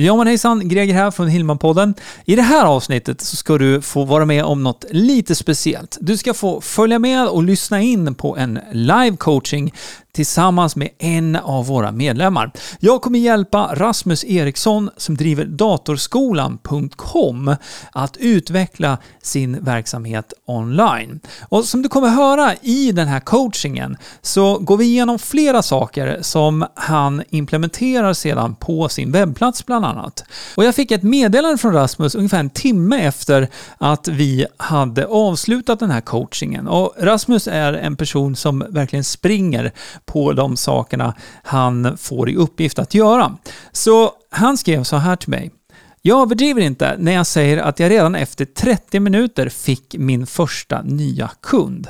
Ja men hejsan, Greger här från Hillmanpodden. I det här avsnittet så ska du få vara med om något lite speciellt. Du ska få följa med och lyssna in på en live coaching tillsammans med en av våra medlemmar. Jag kommer hjälpa Rasmus Eriksson som driver datorskolan.com att utveckla sin verksamhet online. Och som du kommer höra i den här coachingen så går vi igenom flera saker som han implementerar sedan på sin webbplats bland annat. Och jag fick ett meddelande från Rasmus ungefär en timme efter att vi hade avslutat den här coachingen. Och Rasmus är en person som verkligen springer på de sakerna han får i uppgift att göra. Så han skrev så här till mig. Jag överdriver inte när jag säger att jag redan efter 30 minuter fick min första nya kund.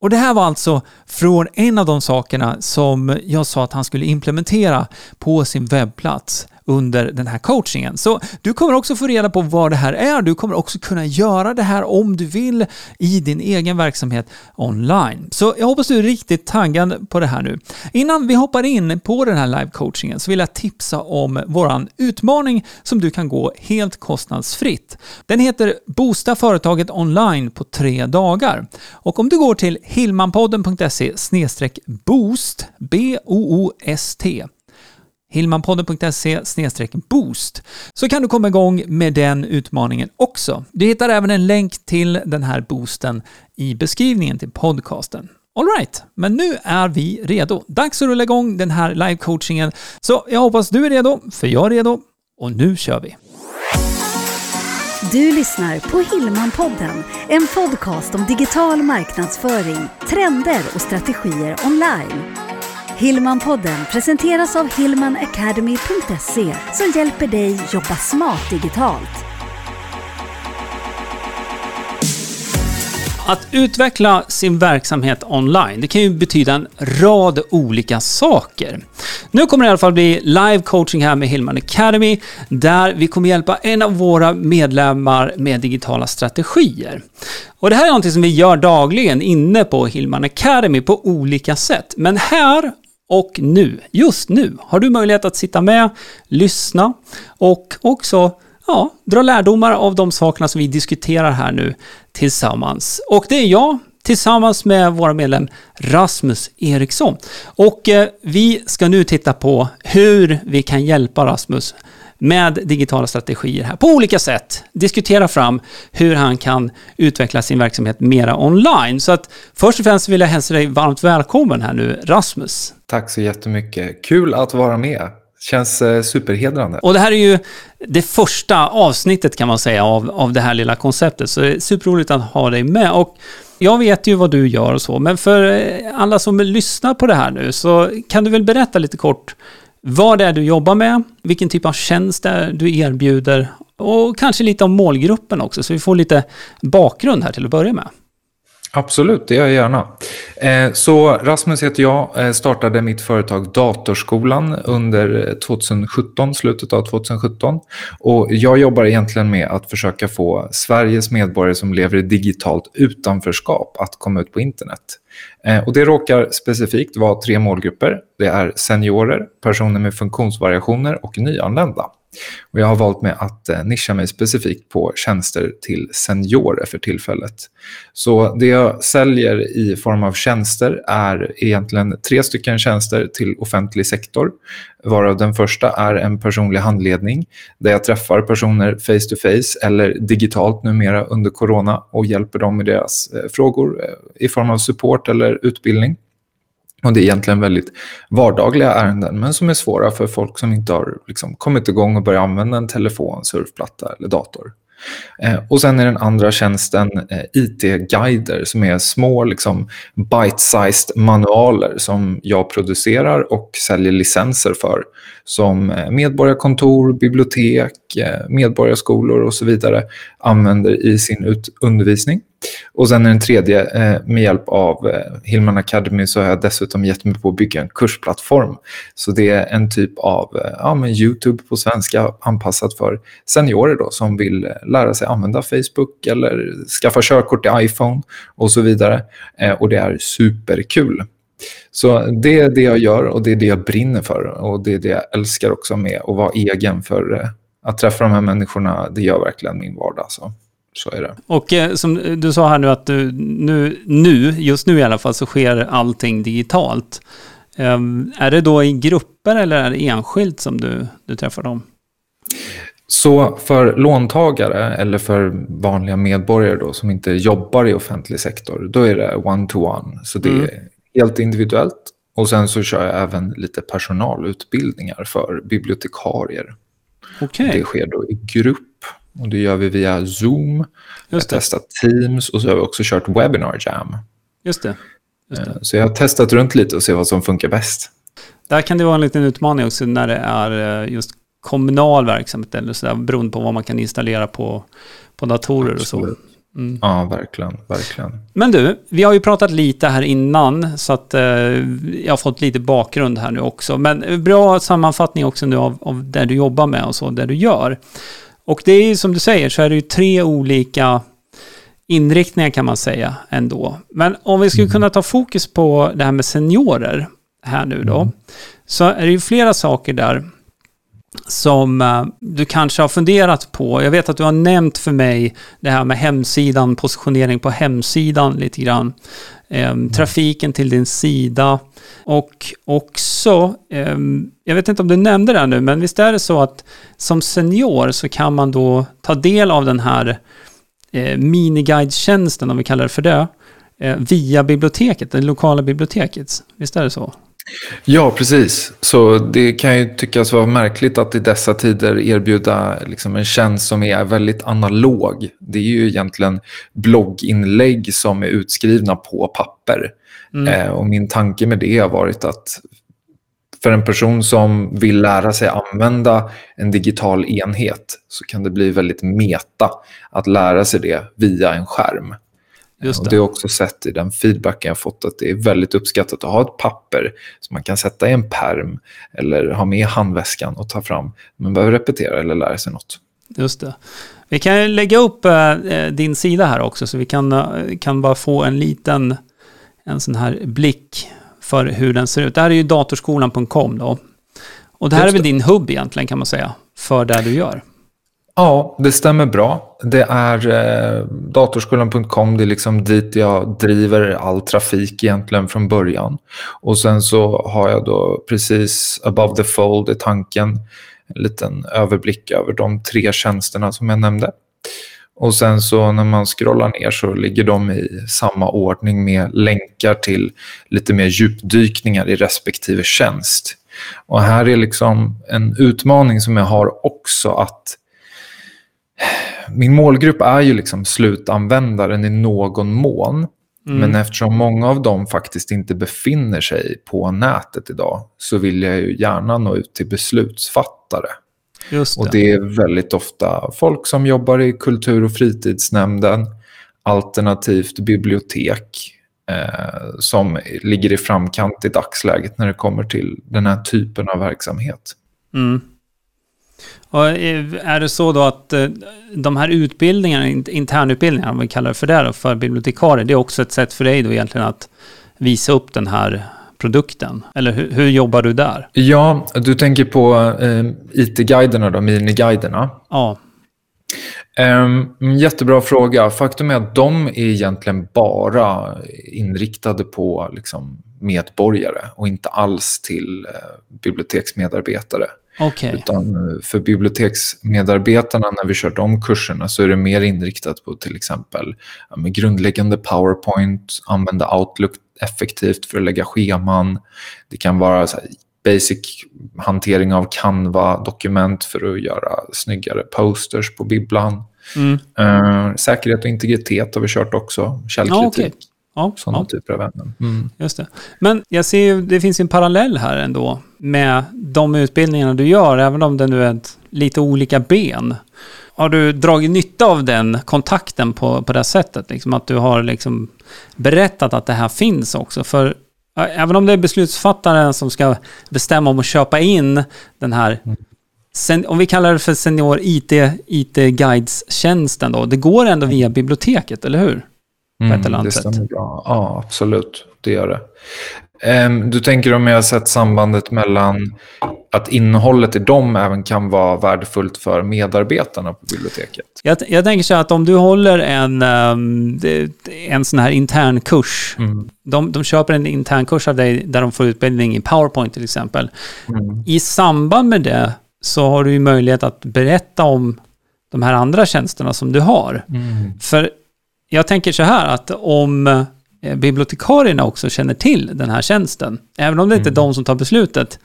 Och det här var alltså från en av de sakerna som jag sa att han skulle implementera på sin webbplats under den här coachingen. Så du kommer också få reda på vad det här är. Du kommer också kunna göra det här om du vill i din egen verksamhet online. Så jag hoppas du är riktigt taggad på det här nu. Innan vi hoppar in på den här live-coachingen så vill jag tipsa om våran utmaning som du kan gå helt kostnadsfritt. Den heter Boosta företaget online på tre dagar. Och om du går till hillmanpodden.se boost, B-O-O-S-T hillmanpodden.se boost så kan du komma igång med den utmaningen också. Du hittar även en länk till den här boosten i beskrivningen till podcasten. Alright, men nu är vi redo. Dags att rulla igång den här live-coachingen. Så jag hoppas du är redo, för jag är redo. Och nu kör vi! Du lyssnar på Hillmanpodden, en podcast om digital marknadsföring, trender och strategier online. Hillmanpodden presenteras av hillmanacademy.se som hjälper dig jobba smart digitalt. Att utveckla sin verksamhet online, det kan ju betyda en rad olika saker. Nu kommer det i alla fall bli live coaching här med Hillman Academy, där vi kommer hjälpa en av våra medlemmar med digitala strategier. Och det här är någonting som vi gör dagligen inne på Hillman Academy på olika sätt. Men här och nu, just nu, har du möjlighet att sitta med, lyssna och också ja, dra lärdomar av de sakerna som vi diskuterar här nu tillsammans. Och det är jag tillsammans med vår medlem Rasmus Eriksson. Och eh, vi ska nu titta på hur vi kan hjälpa Rasmus med digitala strategier här på olika sätt. Diskutera fram hur han kan utveckla sin verksamhet mera online. Så att först och främst vill jag hälsa dig varmt välkommen här nu, Rasmus. Tack så jättemycket. Kul att vara med. Känns eh, superhedrande. Och det här är ju det första avsnittet kan man säga av, av det här lilla konceptet. Så det är superroligt att ha dig med. Och jag vet ju vad du gör och så, men för eh, alla som lyssnar på det här nu så kan du väl berätta lite kort vad det är du jobbar med, vilken typ av tjänst det är du erbjuder och kanske lite om målgruppen också, så vi får lite bakgrund här till att börja med. Absolut, det gör jag gärna. Eh, så Rasmus heter jag, eh, startade mitt företag Datorskolan under eh, 2017, slutet av 2017. Och jag jobbar egentligen med att försöka få Sveriges medborgare som lever i digitalt utanförskap att komma ut på internet. Eh, och det råkar specifikt vara tre målgrupper. Det är seniorer, personer med funktionsvariationer och nyanlända. Och jag har valt mig att eh, nischa mig specifikt på tjänster till seniorer för tillfället. Så det jag säljer i form av tjänster är egentligen tre stycken tjänster till offentlig sektor. Varav den första är en personlig handledning där jag träffar personer face to face eller digitalt numera under corona och hjälper dem med deras eh, frågor eh, i form av support eller utbildning. Och det är egentligen väldigt vardagliga ärenden, men som är svåra för folk som inte har liksom, kommit igång och börjat använda en telefon, surfplatta eller dator. Eh, och sen är den andra tjänsten eh, IT-guider som är små liksom, bite-sized manualer som jag producerar och säljer licenser för. Som eh, medborgarkontor, bibliotek, eh, medborgarskolor och så vidare använder i sin undervisning. Och sen den tredje, eh, med hjälp av eh, Hillman Academy så har jag dessutom gett mig på att bygga en kursplattform. Så det är en typ av eh, ja, men YouTube på svenska anpassat för seniorer då, som vill lära sig använda Facebook eller skaffa körkort i iPhone och så vidare. Och det är superkul. Så det är det jag gör och det är det jag brinner för och det är det jag älskar också med att vara egen. För att träffa de här människorna, det gör verkligen min vardag. Så, så är det. Och eh, som du sa här nu att du, nu, nu, just nu i alla fall, så sker allting digitalt. Um, är det då i grupper eller är det enskilt som du, du träffar dem? Så för låntagare eller för vanliga medborgare då, som inte jobbar i offentlig sektor, då är det one-to-one. Så det mm. är helt individuellt. Och sen så kör jag även lite personalutbildningar för bibliotekarier. Okay. Det sker då i grupp och det gör vi via Zoom. Just jag har testat Teams och så har vi också kört Webinar Jam. Just det. Just det. Eh, så jag har testat runt lite och se vad som funkar bäst. Där kan det vara en liten utmaning också när det är eh, just kommunal verksamhet eller sådär, beroende på vad man kan installera på, på datorer Absolut. och så. Mm. Ja, verkligen, verkligen. Men du, vi har ju pratat lite här innan, så att eh, jag har fått lite bakgrund här nu också. Men bra sammanfattning också nu av, av det du jobbar med och så, det du gör. Och det är ju som du säger, så är det ju tre olika inriktningar kan man säga ändå. Men om vi skulle mm. kunna ta fokus på det här med seniorer här nu då, mm. så är det ju flera saker där som uh, du kanske har funderat på. Jag vet att du har nämnt för mig det här med hemsidan, positionering på hemsidan lite grann. Um, trafiken till din sida. Och också, um, jag vet inte om du nämnde det nu, men visst är det så att som senior så kan man då ta del av den här uh, miniguidetjänsten, om vi kallar det för det, uh, via biblioteket, det lokala biblioteket. Visst är det så? Ja, precis. Så det kan ju tyckas vara märkligt att i dessa tider erbjuda liksom en tjänst som är väldigt analog. Det är ju egentligen blogginlägg som är utskrivna på papper. Mm. Eh, och min tanke med det har varit att för en person som vill lära sig använda en digital enhet så kan det bli väldigt meta att lära sig det via en skärm. Just det. Och det har också sett i den feedbacken jag fått att det är väldigt uppskattat att ha ett papper som man kan sätta i en perm eller ha med i handväskan och ta fram. Man behöver repetera eller lära sig något. Just det. Vi kan lägga upp äh, din sida här också så vi kan, äh, kan bara få en liten en sån här blick för hur den ser ut. Det här är ju datorskolan.com då. Och det här Just är väl din hubb egentligen kan man säga för det du gör. Ja, det stämmer bra. Det är eh, datorskolan.com, det är liksom dit jag driver all trafik egentligen från början. Och sen så har jag då precis above the fold i tanken en liten överblick över de tre tjänsterna som jag nämnde. Och sen så när man scrollar ner så ligger de i samma ordning med länkar till lite mer djupdykningar i respektive tjänst. Och här är liksom en utmaning som jag har också att min målgrupp är ju liksom slutanvändaren i någon mån. Mm. Men eftersom många av dem faktiskt inte befinner sig på nätet idag så vill jag ju gärna nå ut till beslutsfattare. Det. Och det är väldigt ofta folk som jobbar i kultur och fritidsnämnden, alternativt bibliotek, eh, som ligger i framkant i dagsläget när det kommer till den här typen av verksamhet. Mm. Och är det så då att eh, de här utbildningarna, internutbildningarna, om vi kallar det för det då, för bibliotekarier, det är också ett sätt för dig då egentligen att visa upp den här produkten? Eller hur, hur jobbar du där? Ja, du tänker på eh, IT-guiderna då, miniguiderna. Ja. Um, jättebra fråga. Faktum är att de är egentligen bara inriktade på liksom, medborgare och inte alls till uh, biblioteksmedarbetare. Okay. Utan eh, för biblioteksmedarbetarna när vi kört de kurserna så är det mer inriktat på till exempel ja, grundläggande PowerPoint, använda Outlook effektivt för att lägga scheman. Det kan vara basic hantering av Canva-dokument för att göra snyggare posters på bibblan. Mm. Uh, säkerhet och integritet har vi kört också. Källkritik. Ja, okay. Ja, Sådana ja. typer av ämnen. Mm. Just det. Men jag ser ju, det finns en parallell här ändå med de utbildningarna du gör, även om det nu är ett, lite olika ben. Har du dragit nytta av den kontakten på, på det sättet? Liksom att du har liksom berättat att det här finns också? För även om det är beslutsfattaren som ska bestämma om att köpa in den här mm. Sen, om vi kallar det för senior IT, IT-guides-tjänsten då, det går ändå via biblioteket, eller hur? Mm, det stämmer bra. Ja, absolut. Det gör det. Ehm, Du tänker om jag har sett sambandet mellan att innehållet i dem även kan vara värdefullt för medarbetarna på biblioteket? Jag, jag tänker så att om du håller en, det- en sån här intern kurs, Mm. de, de köper en intern kurs av dig där de får utbildning i PowerPoint till exempel. Mm. I samband med det så har du ju möjlighet att berätta om de här andra tjänsterna som du har. Mm. För jag tänker så här att om eh, bibliotekarierna också känner till den här tjänsten, även om det inte är de som tar beslutet,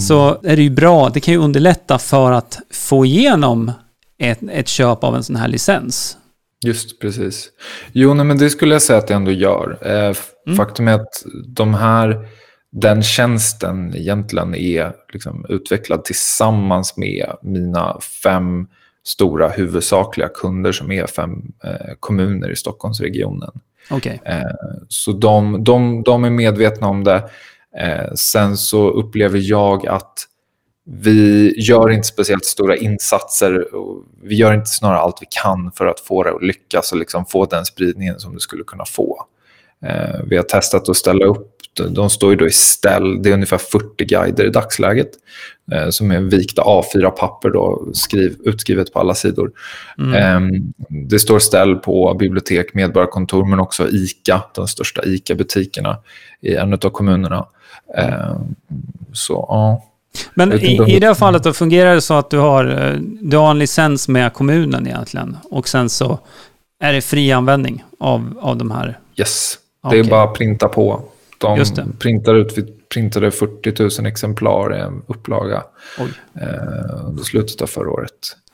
så är det ju bra, det kan ju underlätta för att få igenom ett, ett köp av en sån här licens. Just precis. Jo, nej, men det skulle jag säga att det ändå gör. Eh, f- Faktum är att de här, den tjänsten egentligen är liksom utvecklad tillsammans med mina fem stora huvudsakliga kunder som är fem eh, kommuner i Stockholmsregionen. Okej. Eh, så de, de, de är medvetna om det. Eh, sen så upplever jag att vi gör inte speciellt stora insatser. Vi gör inte snarare allt vi kan för att få det att lyckas och liksom få den spridningen som det skulle kunna få. Eh, vi har testat att ställa upp, de- står ju då i ställ, det är ungefär 40 guider i dagsläget eh, som är vikta A4-papper då, skriv, utskrivet på alla sidor. Eh, det står ställ på bibliotek, medborgarkontor men också ICA, de största ICA-butikerna i en av kommunerna. Eh, så ja. Men i, i det här fallet då fungerar det så att du har, eh, du har en licens med kommunen egentligen och sen så är det fri användning av, av de här. Yes, det är Okej. bara att printa på. De printar ut, vi printade 40 000 exemplar i en upplaga Oj. eh, under slutet av förra året.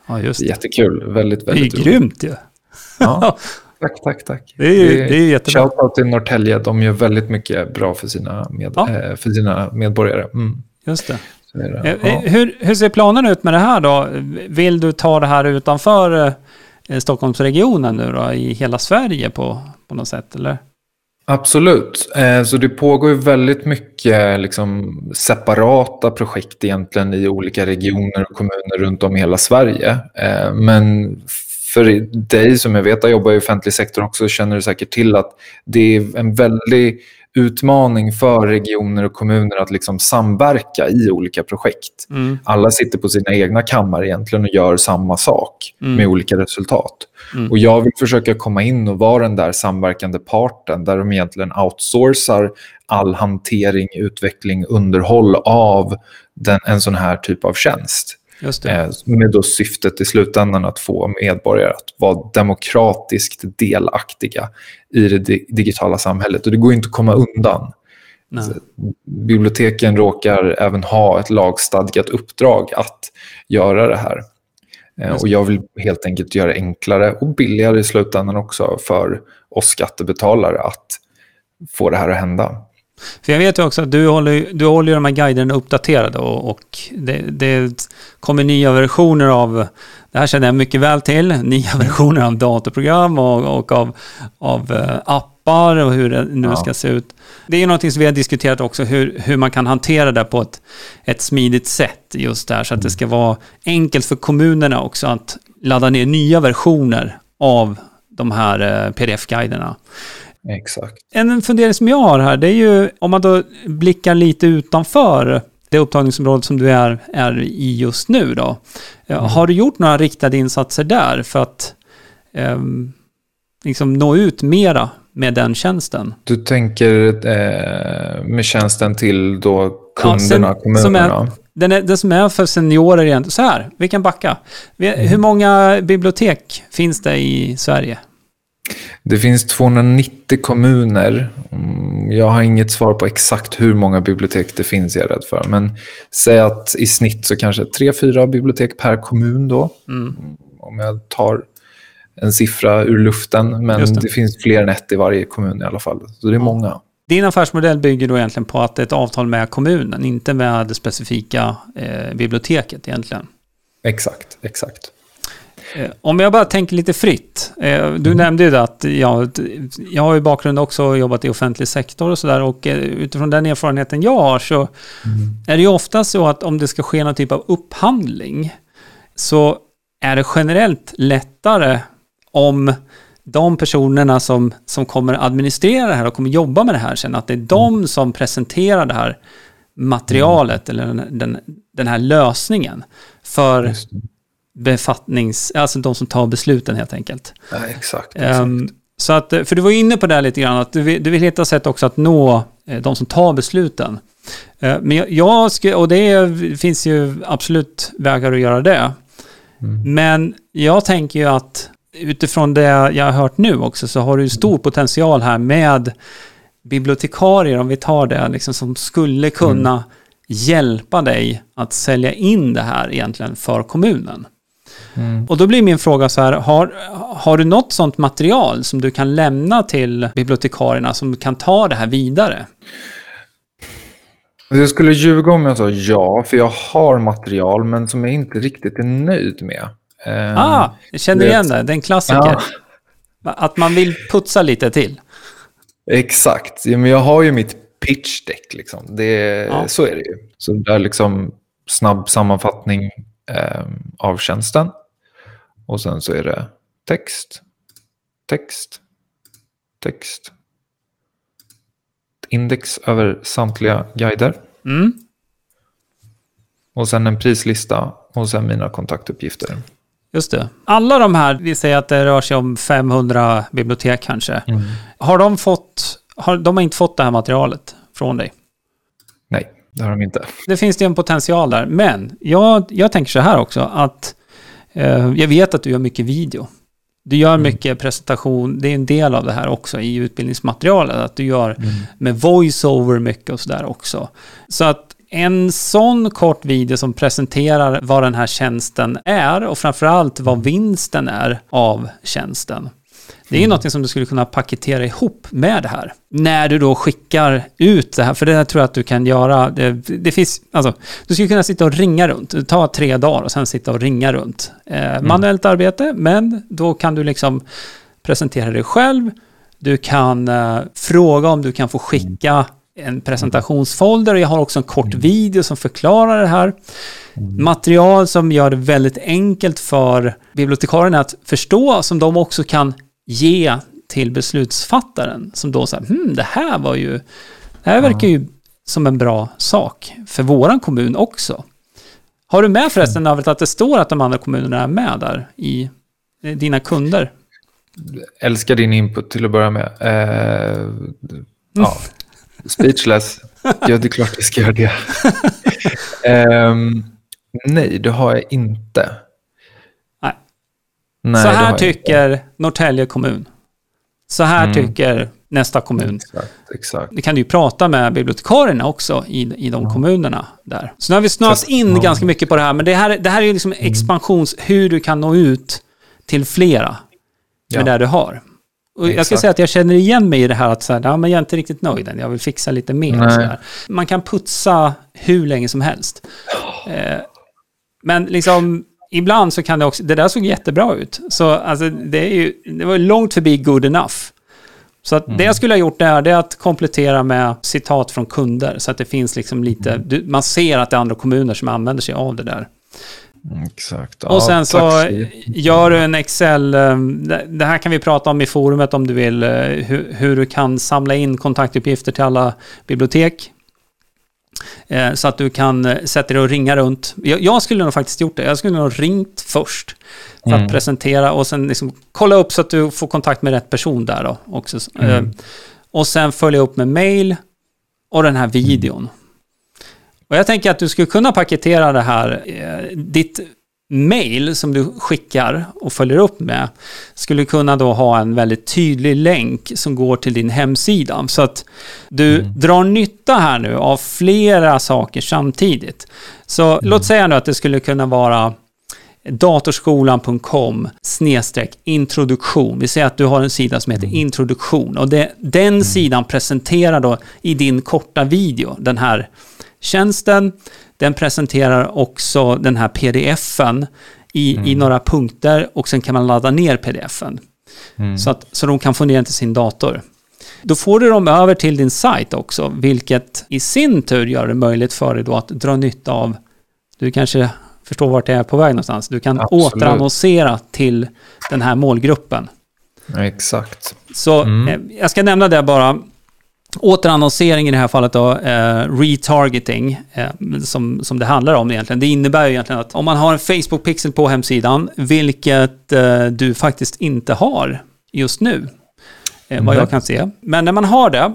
Ja, just det. Jättekul, väldigt, Det är väldigt grymt ju. Ja, tack, tack, tack. Det är ju- det är jättebra. Shoutout till Norrtälje, de gör väldigt mycket bra för sina, med, Ja. eh, för sina medborgare. Mm, Just det. det. Eh, Ja. eh, Hur, hur ser planen ut med det här då? Vill du ta det här utanför eh, Stockholmsregionen nu då, i hela Sverige på, på något sätt, eller? Absolut. Eh, så det pågår ju väldigt mycket liksom, separata projekt egentligen i olika regioner och kommuner runt om i hela Sverige. Eh, men för dig som jag vet jag jobbar i offentlig sektor också känner du säkert till att det är en väldig utmaning för regioner och kommuner att liksom samverka i olika projekt. Mm. Alla sitter på sina egna kammare egentligen och gör samma sak Mm. med olika resultat. Mm. Och jag vill försöka komma in och vara den där samverkande parten där de egentligen outsourcar all hantering, utveckling, underhåll av den, en sån här typ av tjänst. Eh, med då syftet i slutändan att få medborgare att vara demokratiskt delaktiga i det di- digitala samhället. Och det går inte att komma undan. Nej. Biblioteken råkar även ha ett lagstadgat uppdrag att göra det här. Eh, Just Och jag vill helt enkelt göra det enklare och billigare i slutändan också för oss skattebetalare att få det här att hända. För jag vet ju också att du håller, du håller de här guiderna uppdaterade och, och det, det kommer nya versioner av, det här känner jag mycket väl till, nya versioner av datorprogram och, och av, av eh, appar och hur det nu Ja. ska se ut. Det är ju någonting som vi har diskuterat också, hur, hur man kan hantera det på ett, ett smidigt sätt just där, så att det ska vara enkelt för kommunerna också att ladda ner nya versioner av de här eh, pdf-guiderna. Exakt. En fundering som jag har här, det är ju om man då blickar lite utanför det upptagningsområde som du är, är i just nu då. Eh, Har du gjort några riktade insatser där för att ehm, liksom nå ut mera med den tjänsten? Du tänker eh, med tjänsten till då kunderna, Ja, sen- kommunerna? den, är, den som är för seniorer egentligen. Så här, vi kan backa. Vi, Hur många bibliotek finns det i Sverige? Det finns 290 kommuner. Mm, Jag har inget svar på exakt hur många bibliotek det finns, jag är rädd för. Men säg att i snitt så kanske tre, fyra bibliotek per kommun då. Mm. Om jag tar en siffra ur luften. Men det. det. finns fler än ett i varje kommun i alla fall. Så det är många. Din affärsmodell bygger då egentligen på att det är ett avtal med kommunen, inte med det specifika eh, biblioteket egentligen. Exakt, exakt. Eh, Om jag bara tänker lite fritt. Eh, du nämnde ju det att jag, jag har ju bakgrund också och jobbat i offentlig sektor och sådär och eh, utifrån den erfarenheten jag har så är det ju ofta så att om det ska ske någon typ av upphandling så är det generellt lättare om de personerna som, som kommer administrera det här och kommer jobba med det här sen, att det är de som presenterar det här materialet eller den, den, den här lösningen för. Befattnings, alltså de som tar besluten helt enkelt. Ja, exakt. exakt. Ehm, så att, för du var inne på det här lite grann, att du vill, du vill hitta sätt också att nå eh, de som tar besluten. Eh, men jag, jag skulle, och det är, finns ju absolut vägar att göra det. Mm. Men jag tänker ju att utifrån det jag har hört nu också så har du ju stor potential här med bibliotekarier, om vi tar det, liksom, som skulle kunna hjälpa dig att sälja in det här egentligen för kommunen. Mm. Och då blir min fråga så här, har, har du något sånt material som du kan lämna till bibliotekarierna som kan ta det här vidare? Jag skulle ljuga om jag sa ja, för jag har material men som jag inte riktigt är nöjd med. Ehm, Ah, jag känner igen det, det är en klassiker. Ja. Att man vill putsa lite till. Exakt, ja, men jag har ju mitt pitch deck. Liksom. Det, Ja. Så är det ju. Så det är liksom snabb sammanfattning ehm, av tjänsten. Och sen så är det text, text, text. Index över samtliga guider. Mm. Och sen en prislista och sen mina kontaktuppgifter. Just det. Alla de här, vi säger att det rör sig om 500 bibliotek kanske. Har de fått, har, de har inte fått det här materialet från dig? Nej, det har de inte. Det finns det en potential där. Men jag, jag tänker så här också att eh, jag vet att du gör mycket video. Du gör mycket presentation, det är en del av det här också i utbildningsmaterialet, att du gör med voiceover mycket och sådär också. Så att en sån kort video som presenterar vad den här tjänsten är och framförallt vad vinsten är av tjänsten. Det är ju något som du skulle kunna paketera ihop med det här. När du då skickar ut det här, för det här tror jag att du kan göra. Det, det finns, alltså, du skulle kunna sitta och ringa runt. Tar tre dagar och sen sitta och ringa runt. Eh, manuellt arbete, men då kan du liksom presentera dig själv. Du kan eh, fråga om du kan få skicka en presentationsfolder och jag har också en kort video som förklarar det här. Material som gör det väldigt enkelt för bibliotekarierna att förstå, som de också kan ge till beslutsfattaren. Som då säger, hmm, det här var ju, det här verkar ju som en bra sak för våran kommun också. Har du med förresten övrigt att det står att de andra kommunerna är med där i eh, dina kunder? Älskar din input till att börja med. Eh, ja, speechless. Ja, det är klart jag ska göra det. Ehm, nej, det har jag inte. Nej. Så här tycker Norrtälje kommun. Så här Mm. tycker nästa kommun. Exakt, exakt. Det kan du ju prata med bibliotekarierna också i, i de kommunerna där. Så nu har vi snöat in ja. ganska mycket på det här, men det här, det här är ju liksom expansions... Hur du kan nå ut till flera med Ja. det du har. Och jag ska säga att jag känner igen mig i det här att så här, ja, men jag är inte riktigt nöjd än, jag vill fixa lite mer. Så där. Man kan putsa hur länge som helst. Eh, men liksom, ibland så kan det också, det där såg jättebra ut. Så alltså, det, är ju, det var långt förbi good enough. Så att det jag skulle ha gjort där, det är att komplettera med citat från kunder. Så att det finns liksom lite, du, man ser att det är andra kommuner som använder sig av det där. Exakt. Och sen så gör du en Excel, eh, det det här kan vi prata om i forumet om du vill, eh, hur, hur du kan samla in kontaktuppgifter till alla bibliotek. Eh, Så att du kan eh, sätta dig och ringa runt. Jag, jag skulle nog faktiskt gjort det. Jag skulle nog ringt först för att Mm. presentera och sen liksom kolla upp så att du får kontakt med rätt person där då också. Eh, Mm. Och sen följa upp med mail och den här videon. Och jag tänker att du skulle kunna paketera det här, ditt mail som du skickar och följer upp med, skulle kunna då ha en väldigt tydlig länk som går till din hemsida. Så att du drar nytta här nu av flera saker samtidigt. Så låt säga nu att det skulle kunna vara datorskolan.com introduktion. Vi säger att du har en sida som heter introduktion och det, den sidan presenterar då i din korta video den här tjänsten. Den presenterar också den här pdf-en i, i några punkter och sen kan man ladda ner pdf-en. Så, att, så de kan få ner den till sin dator. Då får du dem över till din sajt också, vilket i sin tur gör det möjligt för dig då att dra nytta av, du kanske förstår vart jag är på väg någonstans, du kan Absolut. återannonsera till den här målgruppen. Exakt. Så Mm. eh, jag ska nämna det bara. Återannonsering i det här fallet då, eh, retargeting, eh, som, som det handlar om egentligen. Det innebär ju egentligen att om man har en Facebook-pixel på hemsidan, vilket eh, du faktiskt inte har just nu, eh, vad jag kan se. Men när man har det,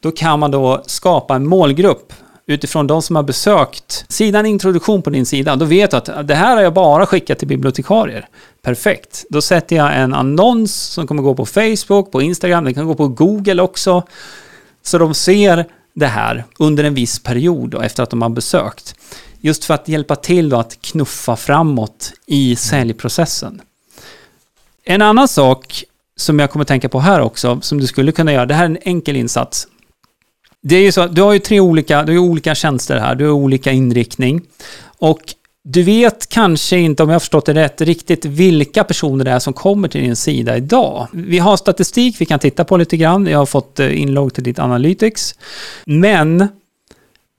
då kan man då skapa en målgrupp utifrån de som har besökt sidan introduktion på din sida. Då vet du att det här har jag bara skickat till bibliotekarier. Perfekt. Då sätter jag en annons som kommer gå på Facebook, på Instagram, den kan gå på Google också. Så de ser det här under en viss period då, efter att de har besökt. Just för att hjälpa till då att knuffa framåt i säljprocessen. En annan sak som jag kommer tänka på här också, som du skulle kunna göra, det här är en enkel insats. Det är ju så att du har ju tre olika, du har olika tjänster här, du har olika inriktning. Och du vet kanske inte, om jag har förstått det rätt, riktigt vilka personer det är som kommer till din sida idag. Vi har statistik vi kan titta på lite grann. Jag har fått eh, inlogg till ditt Analytics. Men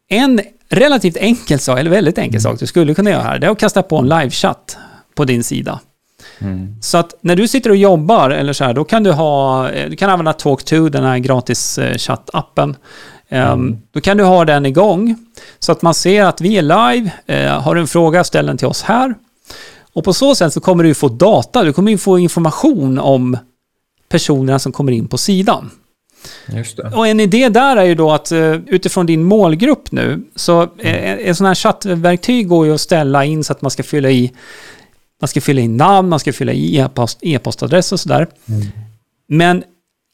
en relativt enkel sak, eller väldigt enkel sak du skulle kunna göra här, det är att kasta på en livechatt på din sida. Så att när du sitter och jobbar eller så här, då kan du ha, eh, du kan använda Talk2, den här gratis eh, chattappen. Ehm, Då kan du ha den igång så att man ser att vi är live. Eh, har du en fråga, ställ den till oss här. Och på så sätt så kommer du få data, du kommer få information om personerna som kommer in på sidan. Och en idé där är ju då att eh, utifrån din målgrupp nu, så eh, en sån här chattverktyg går ju att ställa in så att man ska fylla i man ska fylla i namn, man ska fylla i e-post, e-postadress och sådär. Men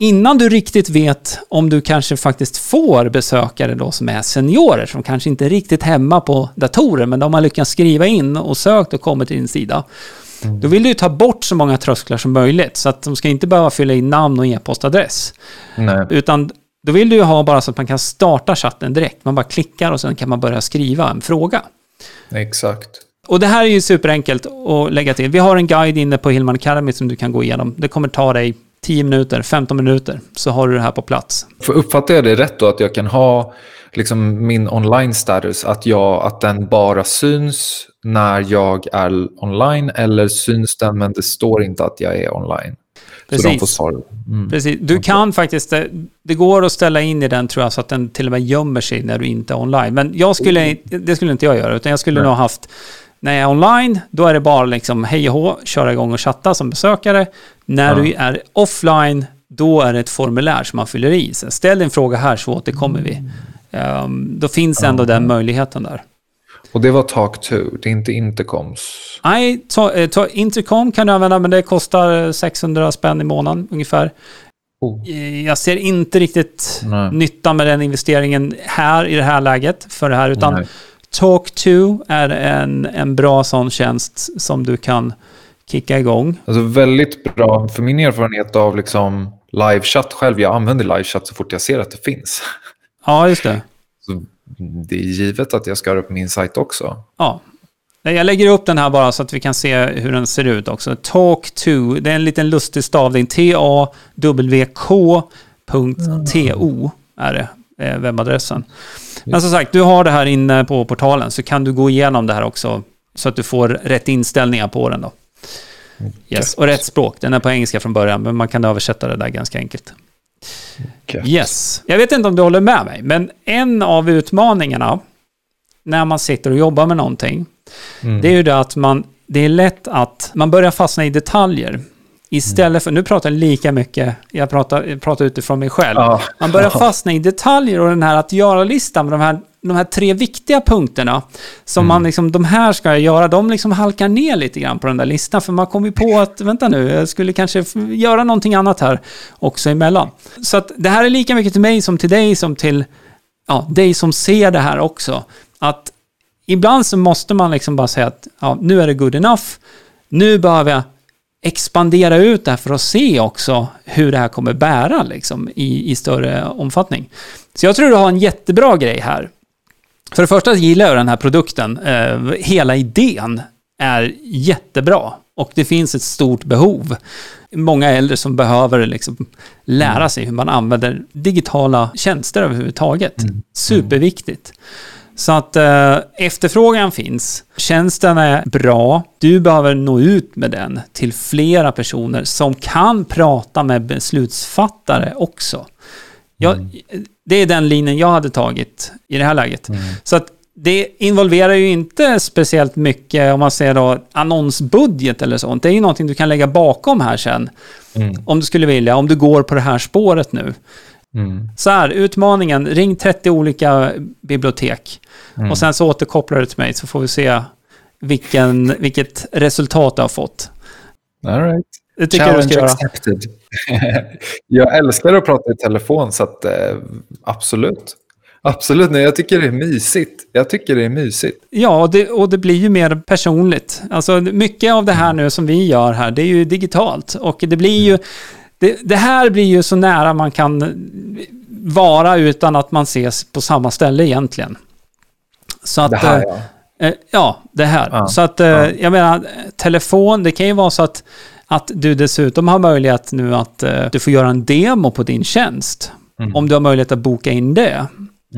innan du riktigt vet om du kanske faktiskt får besökare då som är seniorer, som kanske inte är riktigt hemma på datorer, men de har lyckats skriva in och sökt och kommit till din sida. Då vill du ta bort så många trösklar som möjligt, så att de ska inte behöva fylla i namn och e-postadress. Nej. Utan då vill du ha bara så att man kan starta chatten direkt. Man bara klickar och sen kan man börja skriva en fråga. Exakt. Och det här är ju superenkelt att lägga till. Vi har en guide inne på Hillman Academy som du kan gå igenom. Det kommer ta dig 10 minuter, 15 minuter, så har du det här på plats. För uppfattar jag det rätt då att jag kan ha liksom min online status, att, jag, att den bara syns när jag är online eller syns den men det står inte att jag är online? Så de Precis. Mm. Precis. Du kan faktiskt, det, det går att ställa in i den tror jag så att den till och med gömmer sig när du inte är online. Men jag skulle, det skulle inte jag göra, utan jag skulle Nej. nog haft, när jag är online, då är det bara liksom hej och hå, köra igång och chatta som besökare. När Ja. du är offline, då är det ett formulär som man fyller i. Så ställ din fråga här så återkommer vi. Ehm, då finns ändå den möjligheten där. Och det var Talk 2, det är inte Intercoms. Nej, ta, eh, ta, Intercom kan du använda, men det kostar 600 spänn i månaden ungefär. Oh. Eh, Jag ser inte riktigt Nej. nyttan med den investeringen här i det här läget för det här, utan Nej. Talk2 är en, en bra sån tjänst som du kan kicka igång. Alltså väldigt bra, för min erfarenhet av liksom livechatt själv, jag använder livechatt så fort jag ser att det finns. Ja, just det. Så det är givet att jag ska ha det på min sajt också. Ja. Jag lägger upp den här bara så att vi kan se hur den ser ut också. Talk2, det är en liten lustig stavning. T-A-W-K.to är det, webbadressen. Men som sagt, du har det här inne på portalen så kan du gå igenom det här också så att du får rätt inställningar på den då. Yes. Och rätt språk. Den är på engelska från början, men man kan översätta det där ganska enkelt. Yes. Jag vet inte om du håller med mig, men en av utmaningarna när man sitter och jobbar med någonting, Mm. det är ju det att man, det är lätt att man börjar fastna i detaljer. Istället för, nu pratar jag lika mycket, jag pratar, jag pratar utifrån mig själv. Ja. Man börjar fastna i detaljer och den här att göra-listan med de här, de här tre viktiga punkterna som man liksom, de här ska jag göra, de liksom halkar ner lite grann på den där listan. För man kommer ju på att, vänta nu, jag skulle kanske göra någonting annat här också emellan. Så att det här är lika mycket till mig som till dig som till ja, dig som ser det här också. Att ibland så måste man liksom bara säga att ja, nu är det good enough. Nu behöver jag expandera ut det här för att se också hur det här kommer bära liksom, i, i större omfattning. Så jag tror du har en jättebra grej här. För det första gillar jag den här produkten. Eh, hela idén är jättebra och det finns ett stort behov. Många äldre som behöver liksom lära sig hur man använder digitala tjänster överhuvudtaget. Superviktigt. Så att eh, efterfrågan finns. Tjänsten är bra. Du behöver nå ut med den till flera personer som kan prata med beslutsfattare också. Jag, Det är den linjen jag hade tagit i det här läget. Så att det involverar ju inte speciellt mycket om man säger då annonsbudget eller sånt. Det är ju någonting du kan lägga bakom här sen. Om du skulle vilja, om du går på det här spåret nu. Mm. Så här, utmaningen, ring 30 olika bibliotek. Och sen så återkopplar du till mig så får vi se vilken, vilket resultat du har fått. All right. Det tycker jag du ska Challenge göra. accepted. jag älskar att prata i telefon, så att, eh, absolut. Absolut, nej, jag tycker det är mysigt. Jag tycker det är mysigt. Ja, och det, och det blir ju mer personligt. Alltså mycket av det här nu som vi gör här, det är ju digitalt. Och det blir ju... Det, det här blir ju så nära man kan vara utan att man ses på samma ställe egentligen. Så att, Det här, eh, ja. Eh, Ja, det här. Ja, Så att, eh, ja. jag menar, telefon, det kan ju vara så att, att du dessutom har möjlighet nu att eh, du får göra en demo på din tjänst. Mm. Om du har möjlighet att boka in det.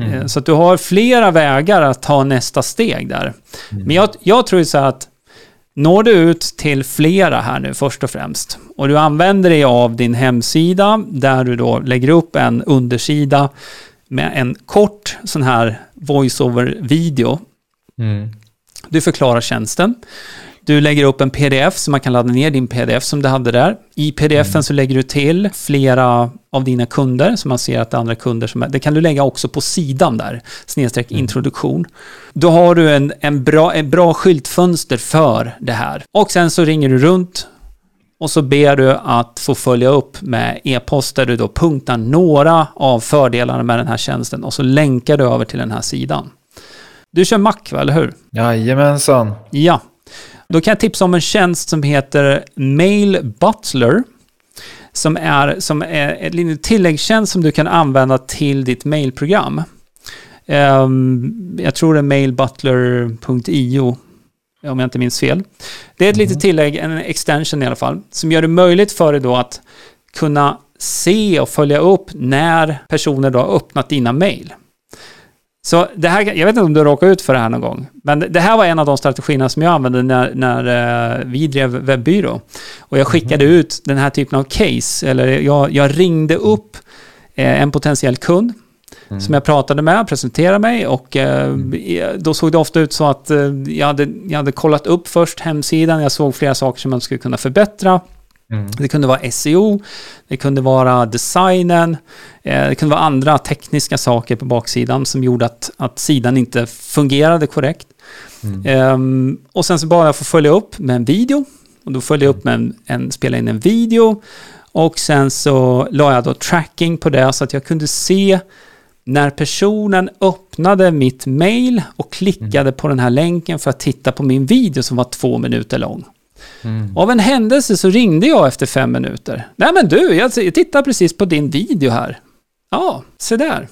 Eh, Så att du har flera vägar att ta nästa steg där. Mm. Men jag, jag tror ju så här att når du ut till flera här nu först och främst och du använder dig av din hemsida där du då lägger upp en undersida med en kort sån här voice-over-video Mm. du förklarar tjänsten. Du lägger upp en pdf så man kan ladda ner din pdf som du hade där. I pdfen så lägger du till flera av dina kunder så man ser att det är andra kunder som är. Det kan du lägga också på sidan där, snedstreck introduktion. Då har du en, en, bra, en bra skyltfönster för det här. Och sen så ringer du runt och så ber du att få följa upp med e-post där du då punktar några av fördelarna med den här tjänsten och så länkar du över till den här sidan. Du kör Mac, va, eller hur? Jajamensan. Ja. Då kan jag tipsa om en tjänst som heter Mail Butler. Som är, som är en tilläggstjänst som du kan använda till ditt mailprogram. Ehm, jag tror det är mailbutler.io om jag inte minns fel. Det är ett litet tillägg, en extension i alla fall, som gör det möjligt för dig då att kunna se och följa upp när personer då har öppnat dina mail. Så det här, jag vet inte om du råkar ut för det här någon gång, men det här var en av de strategierna som jag använde när, när eh, vi drev webbyrå. Och jag skickade ut den här typen av case, eller jag, jag ringde upp eh, en potentiell kund som jag pratade med, presenterade mig och eh, då såg det ofta ut så att eh, jag, hade, jag hade kollat upp först hemsidan, jag såg flera saker som man skulle kunna förbättra. Mm. Det kunde vara SEO, det kunde vara designen, eh, det kunde vara andra tekniska saker på baksidan som gjorde att, att sidan inte fungerade korrekt. Ehm, och sen så bad jag få följa upp med en video. Och då följde jag upp med en, en spela in en video. Och sen så la jag då tracking på det så att jag kunde se när personen öppnade mitt mail och klickade på den här länken för att titta på min video som var två minuter lång. Av en händelse så ringde jag efter fem minuter. Nej men du, jag tittar precis på din video här. Ja, se där.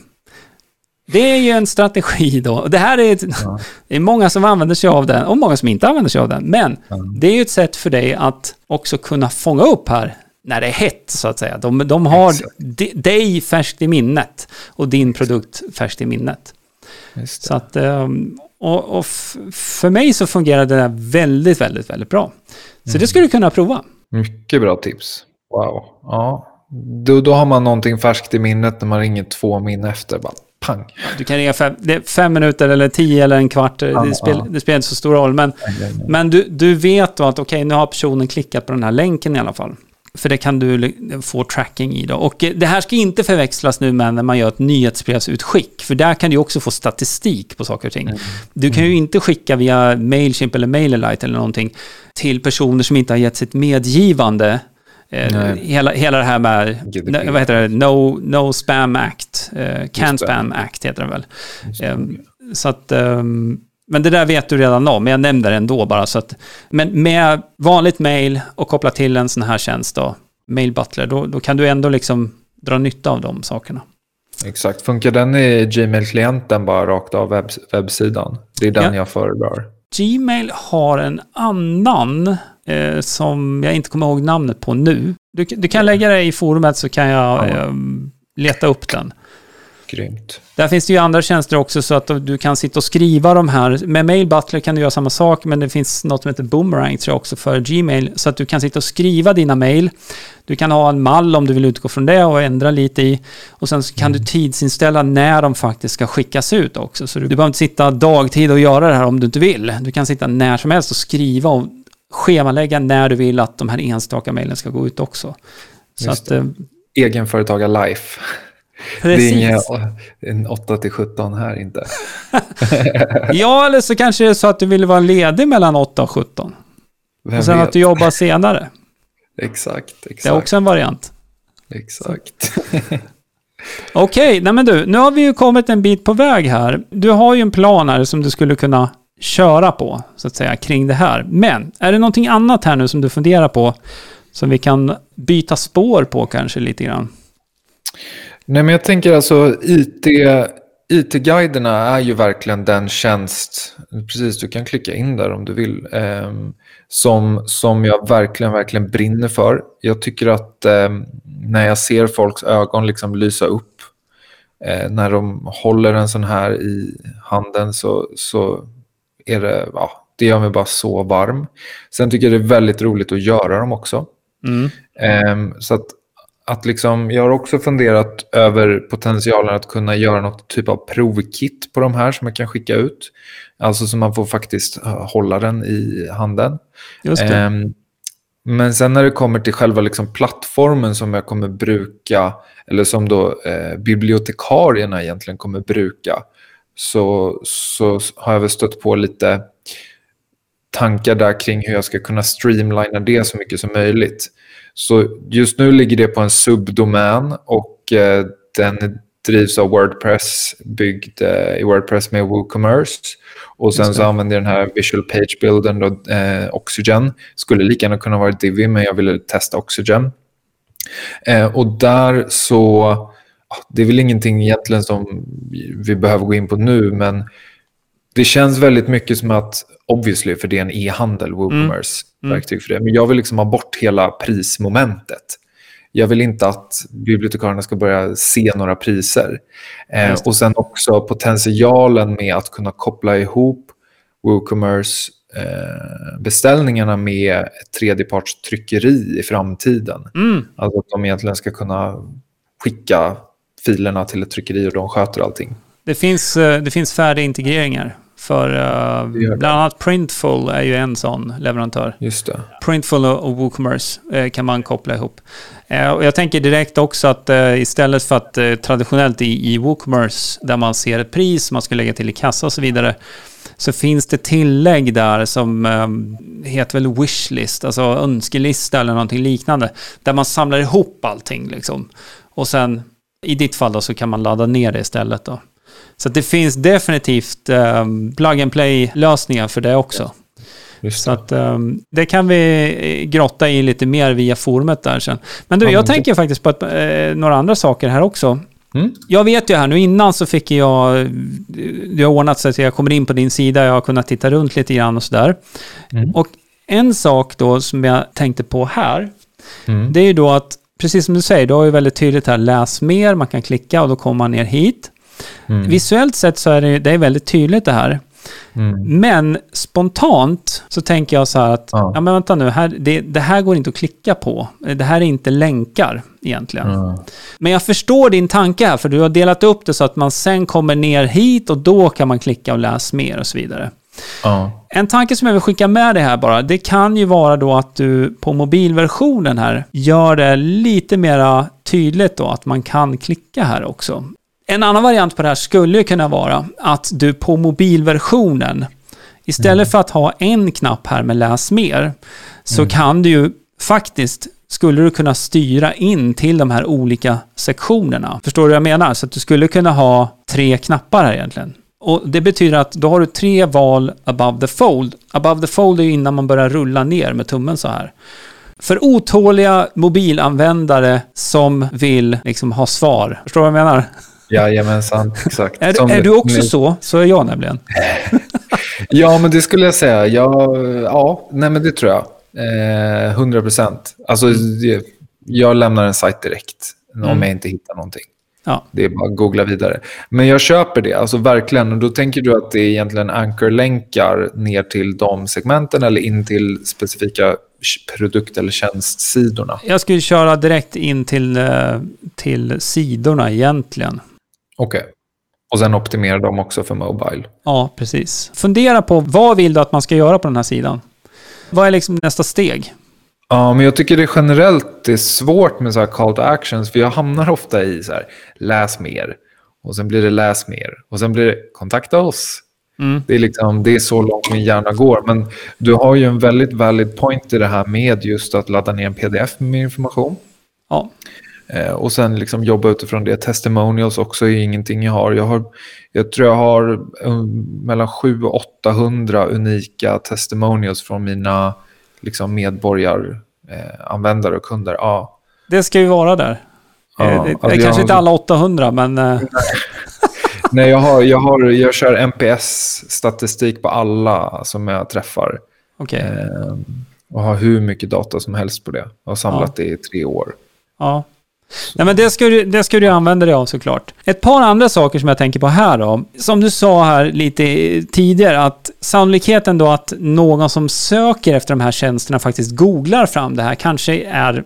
Det är ju en strategi då. Det här är, ett, det är många som använder sig av den och många som inte använder sig av den. Men det är ju ett sätt för dig att också kunna fånga upp här när det är hett så att säga. De, de har Exakt. di- dig färskt i minnet och din produkt färskt i minnet. Så att, ehm, och, och för mig så fungerar det där väldigt, väldigt, väldigt bra. Så det skulle du kunna prova. Mycket bra tips. Wow. Ja. Då, då har man någonting färskt i minnet när man ringer två min efter. Bara pang. Du kan ringa fem, fem minuter eller tio eller en kvart. Ja, det, spel, ja. det spelar inte så stor roll. Men, men du, du vet då att okej, nu har personen klickat på den här länken i alla fall. För det kan du få tracking i då. Och eh, det här ska inte förväxlas nu med när man gör ett nyhetsbrevsutskick. För där kan du också få statistik på saker och ting. Du kan ju inte skicka via Mailchimp eller MailerLite eller någonting till personer som inte har gett sitt medgivande. Eh, Nej. hela, hela det här med, vad heter det, No, no Spam Act, eh, Can det. Spam Act heter den väl. Ehm, så att, ehm, men det där vet du redan om, men jag nämnde det ändå bara. Så att, men med vanligt mail och koppla till en sån här tjänst då, Mail Butler, då, då kan du ändå liksom dra nytta av de sakerna. Exakt. Funkar den i Gmail-klienten bara rakt av webb, webbsidan? Det är den Ja. jag föredrar. Gmail har en annan eh, som jag inte kommer ihåg namnet på nu. Du, du kan lägga det i forumet så kan jag Ja. ehm, leta upp den. Grymt. Där finns det ju andra tjänster också så att du kan sitta och skriva de här. Med Mail Butler kan du göra samma sak, men det finns något som heter Boomerang tror jag också för Gmail. Så att du kan sitta och skriva dina mail. Du kan ha en mall om du vill utgå från det och ändra lite i. Och sen kan du tidsinställa när de faktiskt ska skickas ut också. Så du, du behöver inte sitta dagtid och göra det här om du inte vill. Du kan sitta när som helst och skriva och schemalägga när du vill att de här enstaka mailen ska gå ut också. Så Just att, eh, Egenföretagar-life. Precis. Det är inga en 8 till 17 här inte. Ja, eller så kanske det är så att du vill vara ledig mellan 8 och 17. Vem Och sen vet? att du jobbar senare. Exakt, exakt. Det är också en variant. Exakt. Okej, nej men du, nu har vi ju kommit en bit på väg här. Du har ju en plan här som du skulle kunna köra på, så att säga, kring det här. Men, är det någonting annat här nu som du funderar på, som vi kan byta spår på kanske lite grann? Nej, men jag tänker alltså IT, IT-guiderna är ju verkligen den tjänst, precis du kan klicka in där om du vill, ehm, som, som jag verkligen, verkligen brinner för. Jag tycker att ehm, när jag ser folks ögon liksom lysa upp eh, när de håller en sån här i handen så, så är det, ja, det gör mig bara så varm. Sen tycker jag det är väldigt roligt att göra dem också. Mm. Ehm, så att, att liksom, jag har också funderat över potentialen att kunna göra något typ av provkit på de här som jag kan skicka ut. Alltså så man får faktiskt eh, hålla den i handen. Ehm, men sen när det kommer till själva liksom plattformen som jag kommer bruka, eller som då eh, bibliotekarierna egentligen kommer bruka, så, så har jag väl stött på lite tankar där kring hur jag ska kunna streamlina det så mycket som möjligt. Så just nu ligger det på en subdomän och eh, den drivs av Wordpress, byggd eh, i Wordpress med WooCommerce. Och sen så använder jag den här Visual Page Buildern, då, eh, Oxygen. Skulle lika gärna kunna vara Divi, men jag ville testa Oxygen. Eh, och där så, ah, det är väl ingenting egentligen som vi behöver gå in på nu, men det känns väldigt mycket som att, obviously, för det är en e-handel, WooCommerce, Mm. verktyg för det. Men jag vill liksom ha bort hela prismomentet. Jag vill inte att bibliotekarierna ska börja se några priser. Eh, och sen också potentialen med att kunna koppla ihop WooCommerce eh, beställningarna med ett tredjepartstryckeri i framtiden. Mm. Alltså att de egentligen ska kunna skicka filerna till ett tryckeri och de sköter allting. Det finns, eh, det finns färdiga integreringar. För det. bland annat Printful är ju en sån leverantör. Just det. Printful och WooCommerce eh, kan man koppla ihop. Eh, och jag tänker direkt också att istället för att traditionellt i, i WooCommerce där man ser ett pris, man ska lägga till i kassa och så vidare, så finns det tillägg där som eh, heter väl wishlist, alltså önskelista eller någonting liknande, där man samlar ihop allting liksom. Och sen i ditt fall då så kan man ladda ner det istället då. Så att det finns definitivt eh, plug and play-lösningar för det också. Just Så det. att um, det kan vi eh, grotta i lite mer via forumet där sen. Men du, Ja, jag tänker faktiskt på ett, eh, några andra saker här också. Mm. Jag vet ju här nu innan så fick jag, det har ordnat sig så jag kommer in på din sida, jag har kunnat titta runt lite grann och sådär. Mm. Och en sak då som jag tänkte på här, Mm. det är ju då att, precis som du säger, du har ju väldigt tydligt här, läs mer, man kan klicka och då kommer man ner hit. Mm. Visuellt sett så är det, det är väldigt tydligt det här. Mm. Men spontant så tänker jag så här att, ja, Ja. men vänta nu, här, det, det här går inte att klicka på. Det här är inte länkar egentligen. Mm. Men jag förstår din tanke här, för du har delat upp det så att man sen kommer ner hit och då kan man klicka och läsa mer och så vidare. Ja. En tanke som jag vill skicka med dig här bara, det kan ju vara då att du på mobilversionen här gör det lite mera tydligt då att man kan klicka här också. En annan variant på det här skulle kunna vara att du på mobilversionen istället för att ha en knapp här med läs mer så kan du ju faktiskt skulle du kunna styra in till de här olika sektionerna. Förstår du vad jag menar? Så att du skulle kunna ha tre knappar här egentligen. Och det betyder att då har du tre val above the fold. Above the fold är ju innan man börjar rulla ner med tummen så här. För otåliga mobilanvändare som vill liksom ha svar. Förstår du vad jag menar? Jajamensan, exakt. Är, Som- är du också nu- så? Så är jag nämligen. Ja, men det skulle jag säga. Ja, ja nej, men det tror jag. Eh, 100 procent. Alltså, det- jag lämnar en sajt direkt om Mm. jag inte hittar någonting. Ja. Det är bara att googla vidare. Men jag köper det, alltså verkligen. Och då tänker du att det är egentligen anchor-länkar ner till de segmenten eller in till specifika produkt eller tjänstsidorna? Jag skulle köra direkt in till, eh, till sidorna egentligen. Okej. Okay. Och sen optimera dem också för Mobile? Ja, precis. Fundera på vad vill du att man ska göra på den här sidan? Vad är liksom nästa steg? Ja, men jag tycker det generellt är svårt med så här call to actions, för jag hamnar ofta i så här, läs mer. Och sen blir det läs mer. Och sen blir det kontakta oss. Mm. Det, är liksom, det är så långt min hjärna går. Men du har ju en väldigt valid point i det här med just att ladda ner en pdf med information. Ja. Eh, och sen liksom jobba utifrån det. Testimonials också är ingenting jag har. Jag, har, jag tror jag har um, mellan 700 och 800 unika testimonials från mina liksom, medborgaranvändare eh, och kunder. Ja. Det ska ju vara där. Ja, eh, det, alltså kanske inte alla 800, men... Eh. Nej, jag, har, jag, har, jag kör NPS-statistik på alla som jag träffar. Okay. Eh, och har hur mycket data som helst på det. Jag har samlat ja. det i tre år. Ja. Nej, men det ska, du, det ska du använda dig av såklart. Ett par andra saker som jag tänker på här då. Som du sa här lite tidigare, att sannolikheten då att någon som söker efter de här tjänsterna faktiskt googlar fram det här kanske är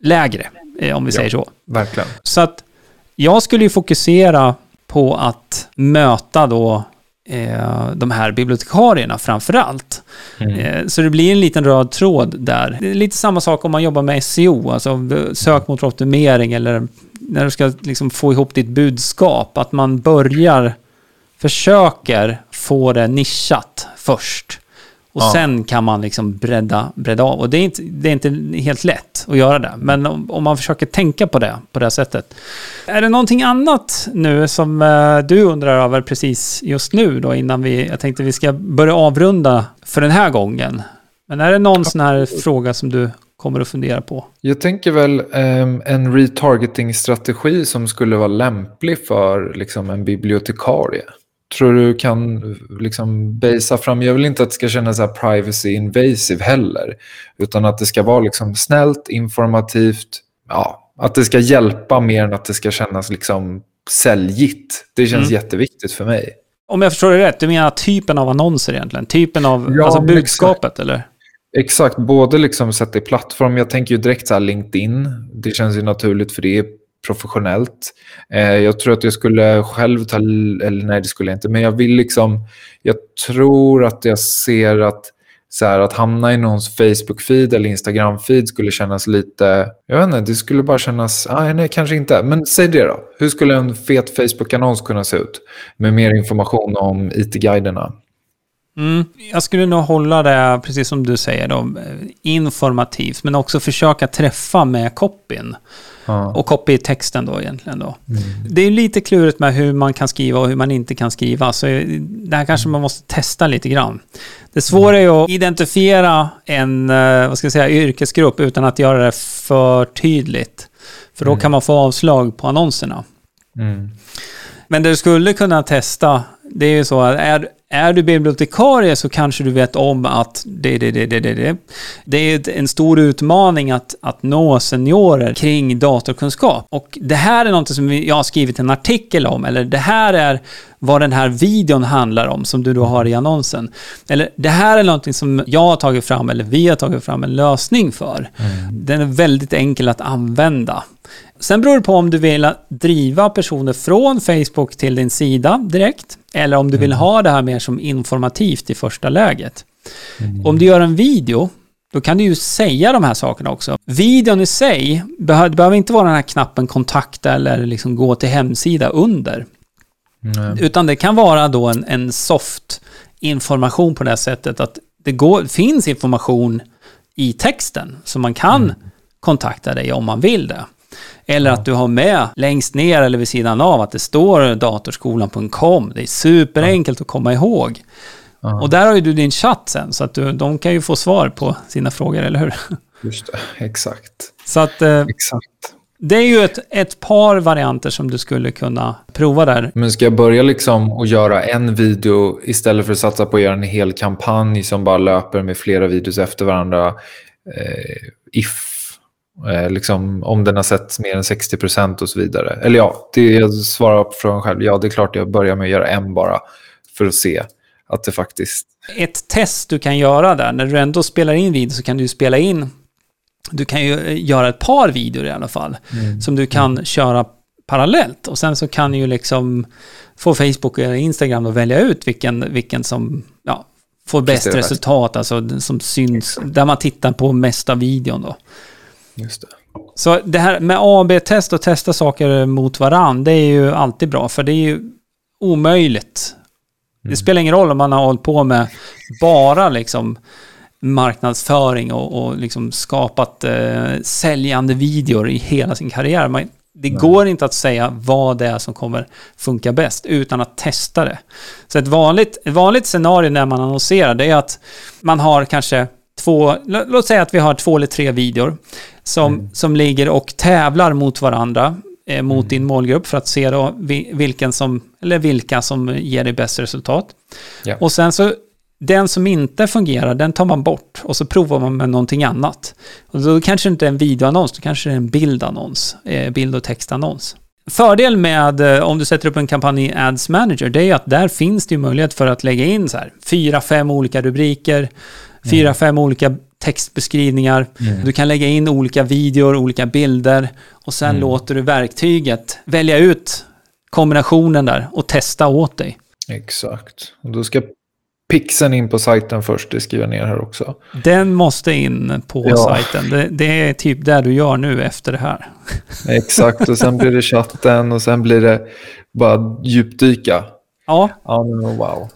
lägre, eh, om vi ja, säger så. Verkligen. Så att jag skulle ju fokusera på att möta då de här bibliotekarierna framför allt. Mm. Eh, så det blir en liten röd tråd där. Det är lite samma sak om man jobbar med SEO, alltså sökmotoroptimering eller när du ska liksom få ihop ditt budskap. Att man börjar, försöker få det nischat först. Och ja. sen kan man liksom bredda, bredda av. Och det är, inte, det är inte helt lätt att göra det. Men om, om, man försöker tänka på det på det sättet. Är det någonting annat nu som eh, du undrar över precis just nu då innan vi, jag tänkte vi ska börja avrunda för den här gången. Men är det någon sån här fråga som du kommer att fundera på? Jag tänker väl um, en retargeting-strategi som skulle vara lämplig för liksom, en bibliotekarie tror du kan liksom basea fram, jag vill inte att det ska kännas så privacy invasive heller, utan att det ska vara liksom snällt, informativt, ja, att det ska hjälpa mer än att det ska kännas liksom säljigt. Det känns mm. jätteviktigt för mig. Om jag förstår det rätt, du menar typen av annonser egentligen? Typen av ja, alltså budskapet exakt. eller? Exakt, både liksom sätta i plattform. Jag tänker ju direkt så här LinkedIn. Det känns ju naturligt för det är professionellt. Eh, jag tror att jag skulle själv ta, eller nej det skulle jag inte, men jag vill liksom, jag tror att jag ser att så här, att hamna i någons Facebook-feed eller Instagram-feed skulle kännas lite... Jag vet inte, det skulle bara kännas... Ah, nej, kanske inte. Men säg det då. Hur skulle en fet Facebook-annons kunna se ut? Med mer information om IT-guiderna. Mm, jag skulle nog hålla det, precis som du säger, då, eh, informativt. Men också försöka träffa med copyn. Ja. Och copy i texten då egentligen. Då. Mm. Det är lite klurigt med hur man kan skriva och hur man inte kan skriva. Så det här kanske man måste testa lite grann. Det svåra är att identifiera en eh, vad ska jag säga, yrkesgrupp utan att göra det för tydligt. För då mm. kan man få avslag på annonserna. Mm. Men det du skulle kunna testa, det är ju så att är, är du bibliotekarie så kanske du vet om att det, det, det, det, det, det. det är en stor utmaning att, att nå seniorer kring datorkunskap. Och det här är något som jag har skrivit en artikel om, eller det här är vad den här videon handlar om som du då har i annonsen. Eller det här är någonting som jag har tagit fram, eller vi har tagit fram en lösning för. Mm. Den är väldigt enkel att använda. Sen beror det på om du vill driva personer från Facebook till din sida direkt, eller om du vill mm. ha det här mer som informativt i första läget. Mm. Om du gör en video, då kan du ju säga de här sakerna också. Videon i sig, det behöver inte vara den här knappen kontakta eller liksom gå till hemsida under. Mm. Utan det kan vara då en, en soft information på det sättet att det går, finns information i texten, så man kan mm. kontakta dig om man vill det. Eller att du har med längst ner eller vid sidan av att det står datorskolan.com. Det är superenkelt att komma ihåg. Och där har ju du din chatt sen, så att du, de kan ju få svar på sina frågor, eller hur? Just det, exakt. Så att... Eh, exakt. Det är ju ett, ett par varianter som du skulle kunna prova där. Men ska jag börja liksom och göra en video istället för att satsa på att göra en hel kampanj som bara löper med flera videos efter varandra? Eh, if Eh, liksom, om den har sett mer än 60 procent och så vidare. Eller ja, det jag svarar på frågan själv. Ja, det är klart jag börjar med att göra en bara för att se att det faktiskt... Ett test du kan göra där, när du ändå spelar in video så kan du spela in... Du kan ju eh, göra ett par videor i alla fall, mm. som du kan mm. köra parallellt. Och sen så kan ju liksom få Facebook eller Instagram att välja ut vilken, vilken som ja, får bäst resultat, alltså som syns, där man tittar på mesta videon då. Just det. Så det här med AB-test och testa saker mot varann, det är ju alltid bra, för det är ju omöjligt. Mm. Det spelar ingen roll om man har hållit på med bara liksom marknadsföring och, och liksom skapat eh, säljande videor i hela sin karriär. Man, det Nej. går inte att säga vad det är som kommer funka bäst utan att testa det. Så ett vanligt, ett vanligt scenario när man annonserar det är att man har kanske två, låt säga att vi har två eller tre videor som, mm. som ligger och tävlar mot varandra, eh, mot mm. din målgrupp för att se då vilken som, eller vilka som ger dig bäst resultat. Ja. Och sen så, den som inte fungerar, den tar man bort och så provar man med någonting annat. Och då kanske det inte är en videoannons, då kanske det är en bildannons, eh, bild och textannons. Fördel med eh, om du sätter upp en kampanj i Ads Manager, det är att där finns det ju möjlighet för att lägga in så här fyra, fem olika rubriker, fyra, fem olika textbeskrivningar. Mm. Du kan lägga in olika videor, olika bilder och sen mm. låter du verktyget välja ut kombinationen där och testa åt dig. Exakt. Och då ska pixeln in på sajten först, det skriver jag ner här också. Den måste in på ja. sajten. Det, det, är typ det du gör nu efter det här. Exakt, och sen blir det chatten och sen blir det bara djupdyka. Ja. Ja, wow.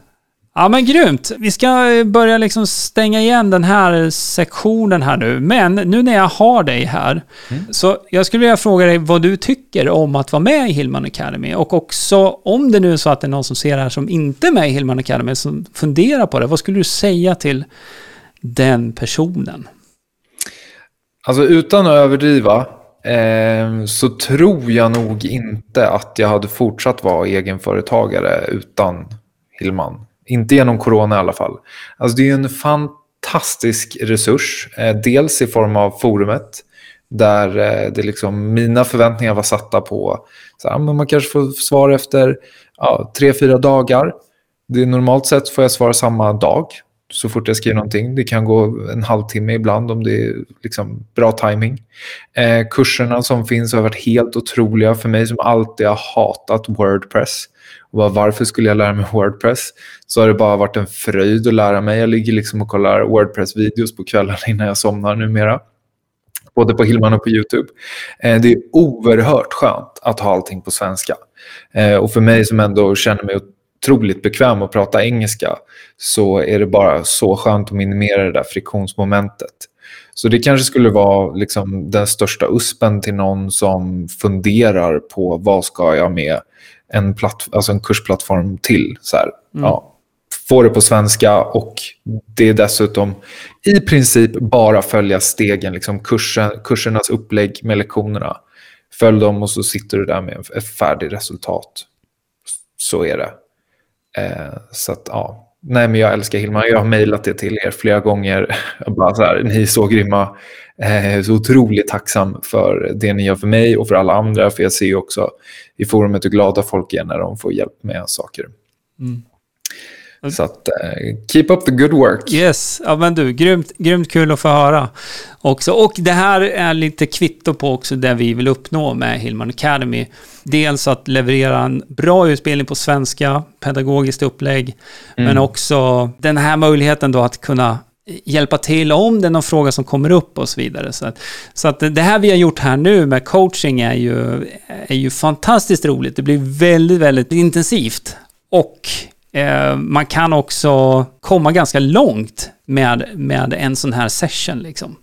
Ja men grymt. Vi ska börja liksom stänga igen den här sektionen här nu. Men nu när jag har dig här, mm. så jag skulle vilja fråga dig vad du tycker om att vara med i Hillman Academy. Och också om det nu är så att det är någon som ser det här som inte är med i Hillman Academy, som funderar på det. Vad skulle du säga till den personen? Alltså utan att överdriva, eh, så tror jag nog inte att jag hade fortsatt vara egenföretagare utan Hillman. Inte genom corona i alla fall. Alltså det är en fantastisk resurs. Eh, dels i form av forumet. Där eh, det liksom, mina förväntningar var satta på så här, men man kanske får svar efter ja, tre, fyra dagar. Det är normalt sett får jag svar samma dag så fort jag skriver någonting. Det kan gå en halvtimme ibland om det är liksom bra timing. Eh, kurserna som finns har varit helt otroliga för mig som alltid har hatat Wordpress och varför skulle jag lära mig Wordpress? Så har det bara varit en fröjd att lära mig. Jag ligger liksom och kollar Wordpress-videos på kvällarna innan jag somnar numera. Både på Hillman och på YouTube. Eh, det är oerhört skönt att ha allting på svenska. Eh, och för mig som ändå känner mig otroligt bekväm att prata engelska så är det bara så skönt att minimera det där friktionsmomentet. Så det kanske skulle vara liksom den största uspen till någon som funderar på vad ska jag med en, platt, alltså en kursplattform till. Så här, mm. ja, få det på svenska och det är dessutom i princip bara följa stegen, liksom kursen, kursernas upplägg med lektionerna. Följ dem och så sitter du där med ett färdigt resultat. Så är det. Eh, så att, ja. Nej, men jag älskar Hilma. Jag har mejlat det till er flera gånger. Jag bara så här, ni är så grymma. Eh, så otroligt tacksam för det ni gör för mig och för alla andra. För jag ser ju också i forumet hur glada folk är när de får hjälp med saker. Mm. Så att, uh, keep up the good work. Yes, ja men du, grymt, grymt kul att få höra också. Och det här är lite kvitto på också det vi vill uppnå med Hillman Academy. Dels att leverera en bra utbildning på svenska, pedagogiskt upplägg, mm. men också den här möjligheten då att kunna hjälpa till om det är någon fråga som kommer upp och så vidare. Så att, så att det här vi har gjort här nu med coaching är ju, är ju fantastiskt roligt. Det blir väldigt, väldigt intensivt. Och eh, man kan också komma ganska långt med, med en sån här session. Liksom.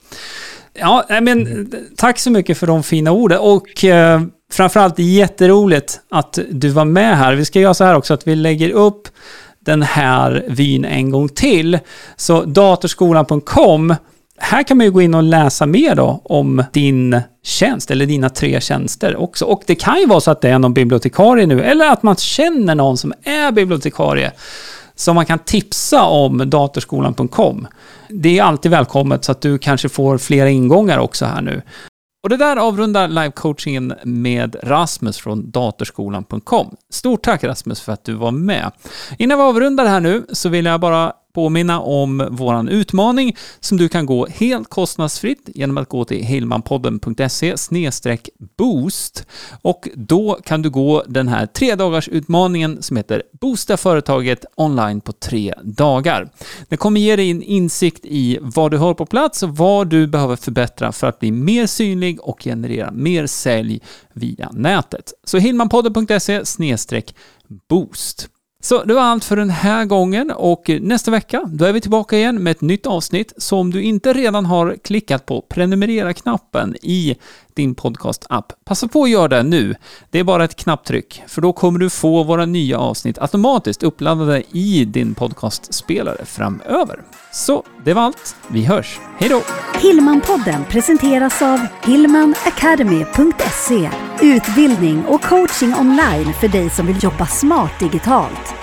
Ja, men tack så mycket för de fina orden. Och eh, framförallt jätteroligt att du var med här. Vi ska göra så här också att vi lägger upp den här vyn en gång till. Så datorskolan.com här kan man ju gå in och läsa mer då om din tjänst eller dina tre tjänster också. Och det kan ju vara så att det är någon bibliotekarie nu eller att man känner någon som är bibliotekarie som man kan tipsa om datorskolan.com. Det är alltid välkommet så att du kanske får flera ingångar också här nu. Och det där avrundar livecoachingen med Rasmus från datorskolan.com. Stort tack Rasmus för att du var med. Innan vi avrundar här nu så vill jag bara påminna om våran utmaning som du kan gå helt kostnadsfritt genom att gå till hillmanpodden.se boost och då kan du gå den här tre dagars utmaningen som heter Boosta företaget online på tre dagar. Den kommer ge dig en insikt i vad du har på plats och vad du behöver förbättra för att bli mer synlig och generera mer sälj via nätet. Så hillmanpodden.se boost. Så det var allt för den här gången och nästa vecka då är vi tillbaka igen med ett nytt avsnitt. Så om du inte redan har klickat på prenumerera-knappen i din podcast-app, passa på att göra det nu. Det är bara ett knapptryck, för då kommer du få våra nya avsnitt automatiskt uppladdade i din podcastspelare framöver. Så det var allt. Vi hörs. Hej då! Hillmanpodden presenteras av hillmanacademy.se Utbildning och coaching online för dig som vill jobba smart digitalt.